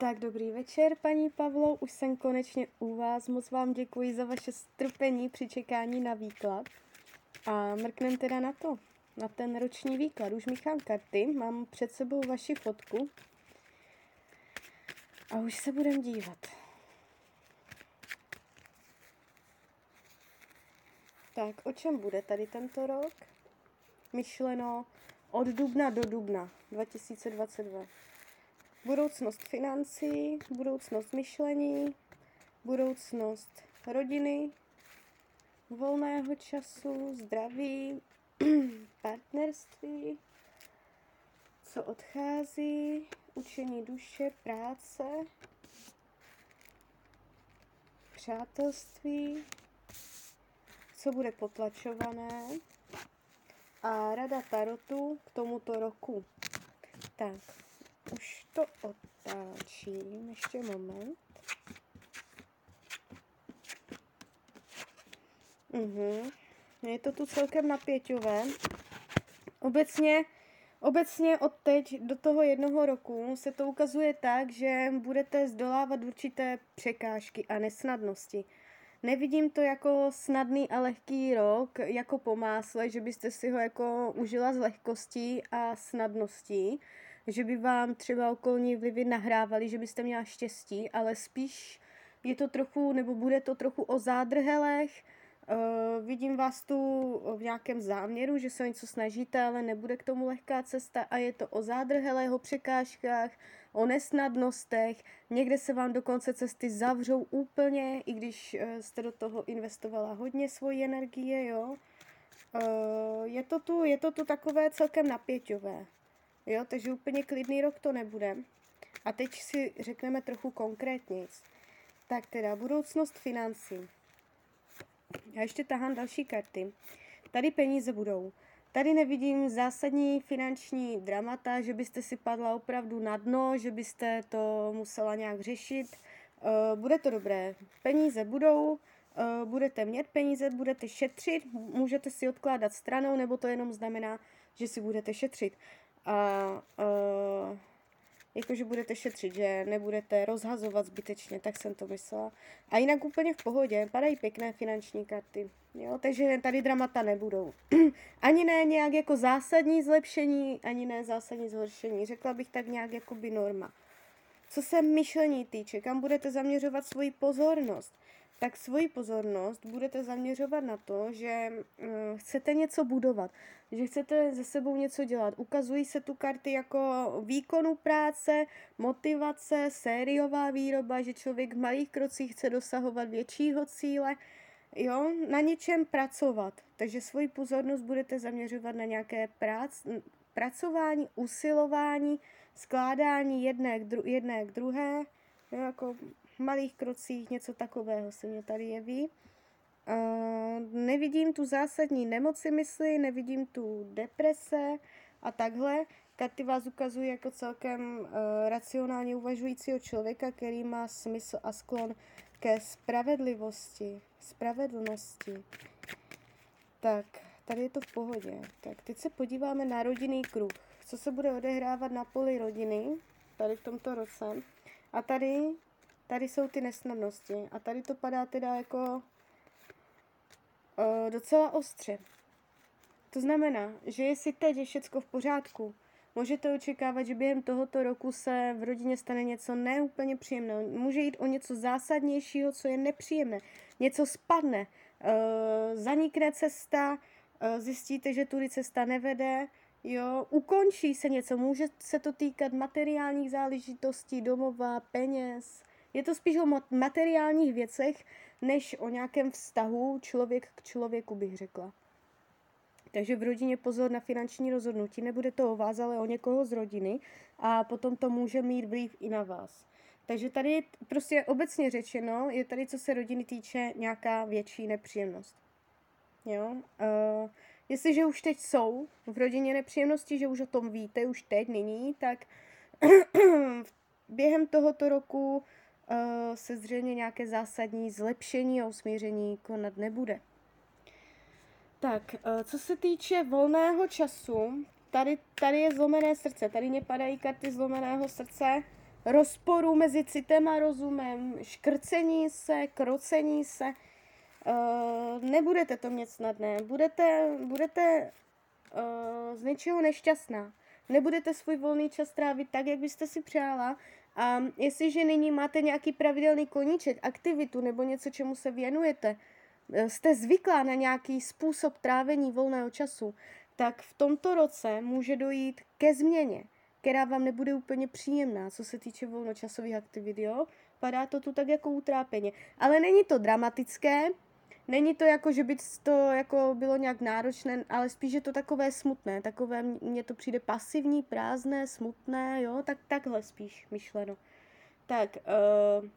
Tak dobrý večer, paní Pavlo, už jsem konečně u vás. Moc vám děkuji za vaše strpení při čekání na výklad. A mrknem teda na to, na ten roční výklad. Už míchám karty, mám před sebou vaši fotku. A už se budem dívat. Tak, o čem bude tady tento rok? Myšleno od dubna do dubna 2022 budoucnost financí, budoucnost myšlení, budoucnost rodiny, volného času, zdraví, partnerství, co odchází, učení duše, práce, přátelství, co bude potlačované a rada Tarotu k tomuto roku. Tak, už to otáčím, ještě moment. Mhm. Je to tu celkem napěťové. Obecně, obecně od teď do toho jednoho roku se to ukazuje tak, že budete zdolávat určité překážky a nesnadnosti. Nevidím to jako snadný a lehký rok, jako po másle, že byste si ho jako užila z lehkostí a snadností že by vám třeba okolní vlivy nahrávali, že byste měla štěstí, ale spíš je to trochu, nebo bude to trochu o zádrhelech. Uh, vidím vás tu v nějakém záměru, že se o něco snažíte, ale nebude k tomu lehká cesta a je to o zádrhelech, o překážkách, o nesnadnostech. Někde se vám do konce cesty zavřou úplně, i když uh, jste do toho investovala hodně svoji energie, jo. Uh, je, to tu, je to tu takové celkem napěťové. Jo, takže úplně klidný rok to nebude. A teď si řekneme trochu konkrétně. Tak teda, budoucnost financí. Já ještě tahám další karty. Tady peníze budou. Tady nevidím zásadní finanční dramata, že byste si padla opravdu na dno, že byste to musela nějak řešit. Uh, bude to dobré. Peníze budou, uh, budete mít peníze, budete šetřit, můžete si odkládat stranou, nebo to jenom znamená, že si budete šetřit a uh, jakože budete šetřit, že nebudete rozhazovat zbytečně, tak jsem to myslela. A jinak úplně v pohodě, padají pěkné finanční karty, jo, takže tady dramata nebudou. ani ne nějak jako zásadní zlepšení, ani ne zásadní zhoršení, řekla bych tak nějak jako by norma. Co se myšlení týče, kam budete zaměřovat svoji pozornost? Tak svoji pozornost budete zaměřovat na to, že uh, chcete něco budovat, že chcete ze sebou něco dělat. Ukazují se tu karty jako výkonu práce, motivace, sériová výroba, že člověk v malých krocích chce dosahovat většího cíle, jo, na něčem pracovat. Takže svoji pozornost budete zaměřovat na nějaké prác, pracování, usilování, skládání jedné k, dru- jedné k druhé, jo, jako malých krocích něco takového se mě tady jeví. Uh, nevidím tu zásadní nemoci mysli, nevidím tu deprese a takhle. Karty vás ukazují jako celkem uh, racionálně uvažujícího člověka, který má smysl a sklon ke spravedlivosti, spravedlnosti. Tak, tady je to v pohodě. Tak, teď se podíváme na rodinný kruh. Co se bude odehrávat na poli rodiny, tady v tomto roce. A tady tady jsou ty nesnadnosti. A tady to padá teda jako uh, docela ostře. To znamená, že jestli teď je všecko v pořádku, můžete očekávat, že během tohoto roku se v rodině stane něco neúplně příjemného. Může jít o něco zásadnějšího, co je nepříjemné. Něco spadne, uh, zanikne cesta, uh, zjistíte, že tudy cesta nevede, jo, ukončí se něco, může se to týkat materiálních záležitostí, domova, peněz, je to spíš o materiálních věcech, než o nějakém vztahu člověk k člověku, bych řekla. Takže v rodině pozor na finanční rozhodnutí, nebude to o vás, ale o někoho z rodiny a potom to může mít vliv i na vás. Takže tady prostě obecně řečeno, je tady, co se rodiny týče, nějaká větší nepříjemnost. Jo? Uh, jestliže už teď jsou v rodině nepříjemnosti, že už o tom víte, už teď, nyní, tak během tohoto roku se zřejmě nějaké zásadní zlepšení a usmíření konat nebude. Tak, uh, co se týče volného času, tady, tady je zlomené srdce, tady mě padají karty zlomeného srdce, rozporu mezi citem a rozumem, škrcení se, krocení se. Uh, nebudete to mít snadné, budete, budete z něčeho nešťastná. Nebudete svůj volný čas trávit tak, jak byste si přála. A jestliže nyní máte nějaký pravidelný koníček, aktivitu nebo něco, čemu se věnujete, eh, jste zvyklá na nějaký způsob trávení volného času, tak v tomto roce může dojít ke změně, která vám nebude úplně příjemná, co se týče volnočasových aktivit, jo? Padá to tu tak jako utrápeně. Ale není to dramatické, Není to jako, že by to jako bylo nějak náročné, ale spíš je to takové smutné, takové, mně to přijde pasivní, prázdné, smutné, jo, tak takhle spíš myšleno. Tak, uh,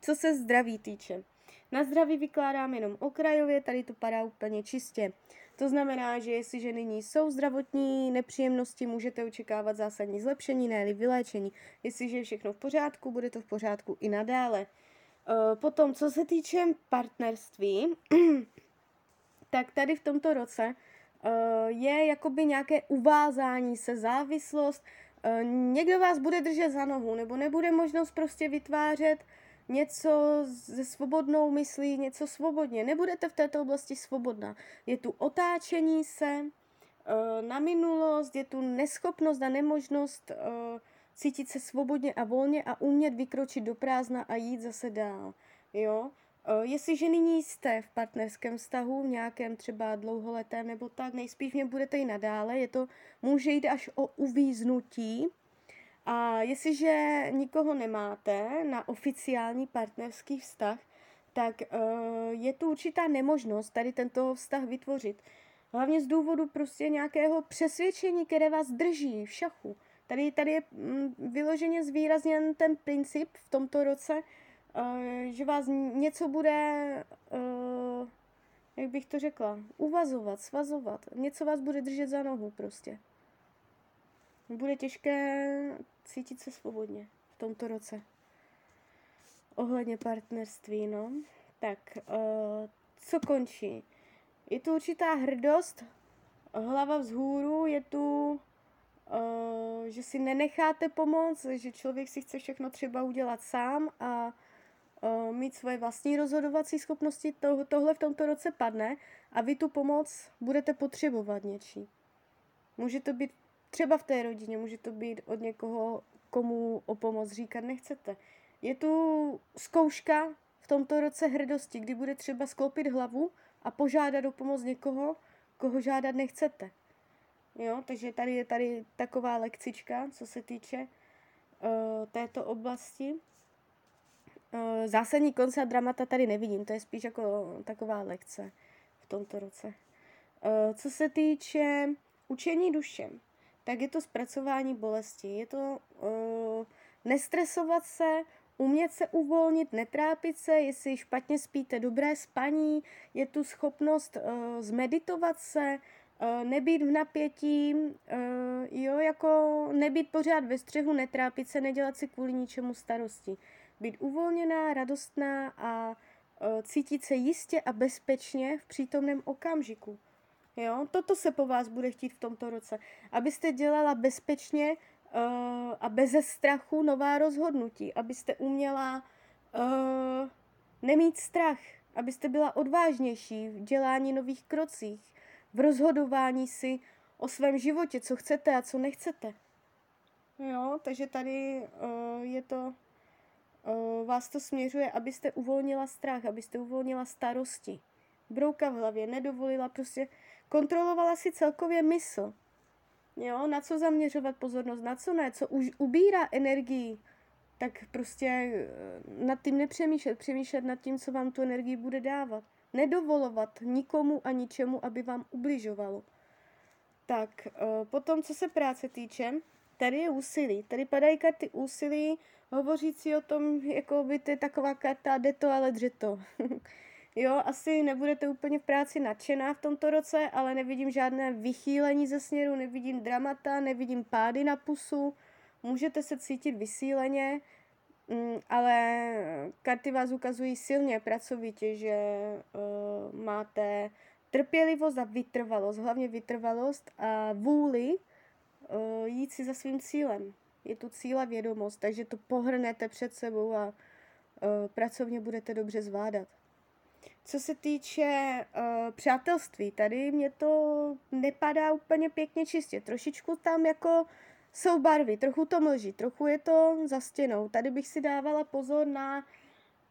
co se zdraví týče. Na zdraví vykládám jenom okrajově, tady to padá úplně čistě. To znamená, že jestliže nyní jsou zdravotní nepříjemnosti, můžete očekávat zásadní zlepšení, ne vyléčení. Jestliže je všechno v pořádku, bude to v pořádku i nadále. Eh, potom, co se týče partnerství, tak tady v tomto roce uh, je jakoby nějaké uvázání se, závislost. Uh, někdo vás bude držet za nohu, nebo nebude možnost prostě vytvářet něco se svobodnou myslí, něco svobodně. Nebudete v této oblasti svobodná. Je tu otáčení se na minulost, je tu neschopnost a nemožnost cítit se svobodně a volně a umět vykročit do prázdna a jít zase dál. Jo? E, jestliže nyní jste v partnerském vztahu, v nějakém třeba dlouholetém nebo tak, nejspíš mě budete i nadále, je to, může jít až o uvíznutí, a jestliže nikoho nemáte na oficiální partnerský vztah, tak uh, je tu určitá nemožnost tady tento vztah vytvořit. Hlavně z důvodu prostě nějakého přesvědčení, které vás drží v šachu. Tady, tady je mm, vyloženě zvýrazněn ten princip v tomto roce, uh, že vás něco bude, uh, jak bych to řekla, uvazovat, svazovat. Něco vás bude držet za nohu prostě. Bude těžké cítit se svobodně v tomto roce. Ohledně partnerství, no. Tak, uh, co končí? Je tu určitá hrdost, hlava vzhůru, je tu Uh, že si nenecháte pomoct, že člověk si chce všechno třeba udělat sám a uh, mít svoje vlastní rozhodovací schopnosti, to, tohle v tomto roce padne a vy tu pomoc budete potřebovat něčí. Může to být třeba v té rodině, může to být od někoho, komu o pomoc říkat nechcete. Je tu zkouška v tomto roce hrdosti, kdy bude třeba skloupit hlavu a požádat o pomoc někoho, koho žádat nechcete. Jo, takže tady je tady taková lekcička, co se týče uh, této oblasti. Uh, zásadní konce a dramata tady nevidím, to je spíš jako taková lekce v tomto roce. Uh, co se týče učení dušem, tak je to zpracování bolesti. Je to uh, nestresovat se, umět se uvolnit, netrápit se, jestli špatně spíte, dobré spaní, je tu schopnost uh, zmeditovat se, nebýt v napětí, uh, jo, jako nebýt pořád ve střehu, netrápit se, nedělat si kvůli ničemu starosti. Být uvolněná, radostná a uh, cítit se jistě a bezpečně v přítomném okamžiku. Jo, toto se po vás bude chtít v tomto roce. Abyste dělala bezpečně a beze strachu nová rozhodnutí. Abyste uměla nemít strach. Abyste byla odvážnější v dělání nových krocích v rozhodování si o svém životě, co chcete a co nechcete. Jo, takže tady uh, je to, uh, vás to směřuje, abyste uvolnila strach, abyste uvolnila starosti. Brouka v hlavě, nedovolila prostě, kontrolovala si celkově mysl. Jo, na co zaměřovat pozornost, na co ne, co už ubírá energii, tak prostě eh, nad tím nepřemýšlet, přemýšlet nad tím, co vám tu energii bude dávat. Nedovolovat nikomu a ničemu, aby vám ubližovalo. Tak, eh, potom, co se práce týče, tady je úsilí. Tady padají karty úsilí, hovořící o tom, jako by to je taková karta, jde to, ale dře to. jo, asi nebudete úplně v práci nadšená v tomto roce, ale nevidím žádné vychýlení ze směru, nevidím dramata, nevidím pády na pusu, můžete se cítit vysíleně, ale karty vás ukazují silně, pracovitě, že uh, máte trpělivost a vytrvalost, hlavně vytrvalost a vůli uh, jít si za svým cílem. je tu cíla vědomost, takže to pohrnete před sebou a uh, pracovně budete dobře zvládat. Co se týče uh, přátelství, tady mě to nepadá úplně pěkně čistě. Trošičku tam jako jsou barvy, trochu to mlží, trochu je to za stěnou. Tady bych si dávala pozor na,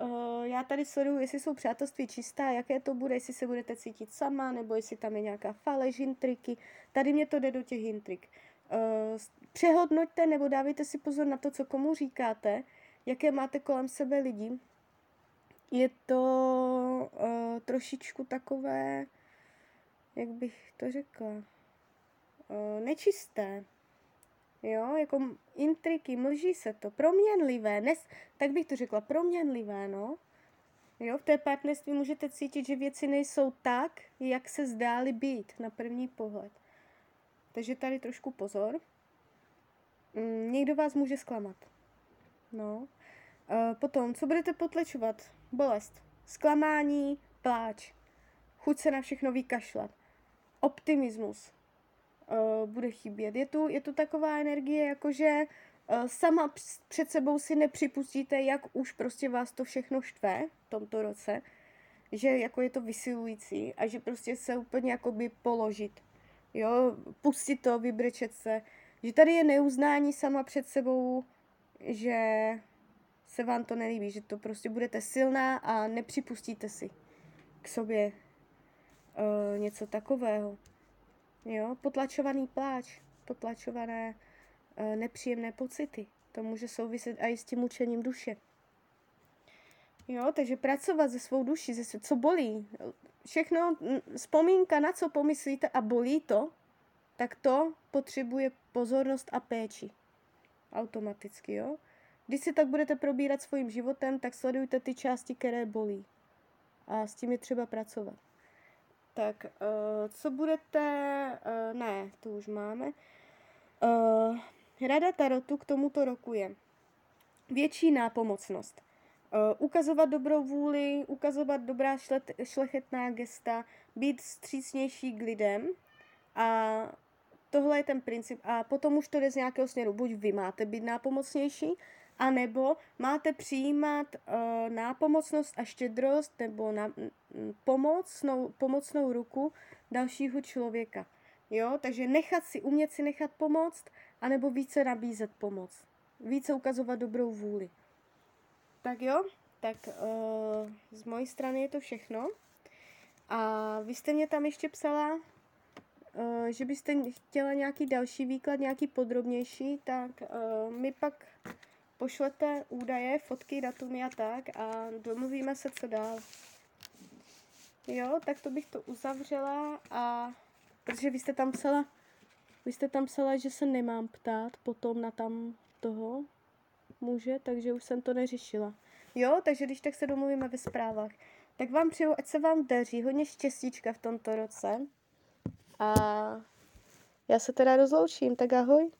uh, já tady sleduju, jestli jsou přátelství čistá, jaké to bude, jestli se budete cítit sama, nebo jestli tam je nějaká falež, intriky. Tady mě to jde do těch intrik. Uh, přehodnoťte nebo dávejte si pozor na to, co komu říkáte, jaké máte kolem sebe lidi. Je to uh, trošičku takové, jak bych to řekla, uh, nečisté. Jo, jako intriky, mlží se to, proměnlivé, nes, tak bych to řekla, proměnlivé, no. Jo, v té partnerství můžete cítit, že věci nejsou tak, jak se zdály být na první pohled. Takže tady trošku pozor. Mm, někdo vás může zklamat. No. E, potom, co budete potlečovat? Bolest, zklamání, pláč, chuť se na všechno vykašlat, optimismus, uh, bude chybět. Je tu, je tu taková energie, jakože uh, sama před sebou si nepřipustíte, jak už prostě vás to všechno štve v tomto roce, že jako je to vysilující a že prostě se úplně jakoby položit, jo, pustit to, vybrečet se, že tady je neuznání sama před sebou, že se vám to nelíbí, že to prostě budete silná a nepřipustíte si k sobě uh, něco takového. Jo, potlačovaný pláč, potlačované e, nepříjemné pocity. To může souviset i s tím učením duše. Jo, takže pracovat se svou duší, ze co bolí. Všechno, vzpomínka na co pomyslíte a bolí to, tak to potřebuje pozornost a péči. Automaticky, jo. Když si tak budete probírat svým životem, tak sledujte ty části, které bolí. A s tím je třeba pracovat. Tak, uh, co budete... Uh, ne, to už máme. Uh, rada Tarotu k tomuto roku je větší nápomocnost. Uh, ukazovat dobrou vůli, ukazovat dobrá šlet, šlechetná gesta, být střícnější k lidem a tohle je ten princip. A potom už to jde z nějakého směru. Buď vy máte být nápomocnější, a nebo máte přijímat uh, nápomocnost a štědrost nebo na, pomocnou, pomocnou ruku dalšího člověka. Jo, takže nechat si, umět si nechat pomoct, anebo více nabízet pomoc. Více ukazovat dobrou vůli. Tak jo, tak uh, z mojí strany je to všechno. A vy jste mě tam ještě psala, uh, že byste chtěla nějaký další výklad, nějaký podrobnější, tak uh, my pak pošlete údaje, fotky, datumy a tak a domluvíme se, co dál. Jo, tak to bych to uzavřela a protože vy jste tam psala, vy jste tam psala, že se nemám ptát potom na tam toho muže, takže už jsem to neřešila. Jo, takže když tak se domluvíme ve zprávách. Tak vám přeju, ať se vám daří, hodně štěstíčka v tomto roce. A já se teda rozloučím, tak ahoj.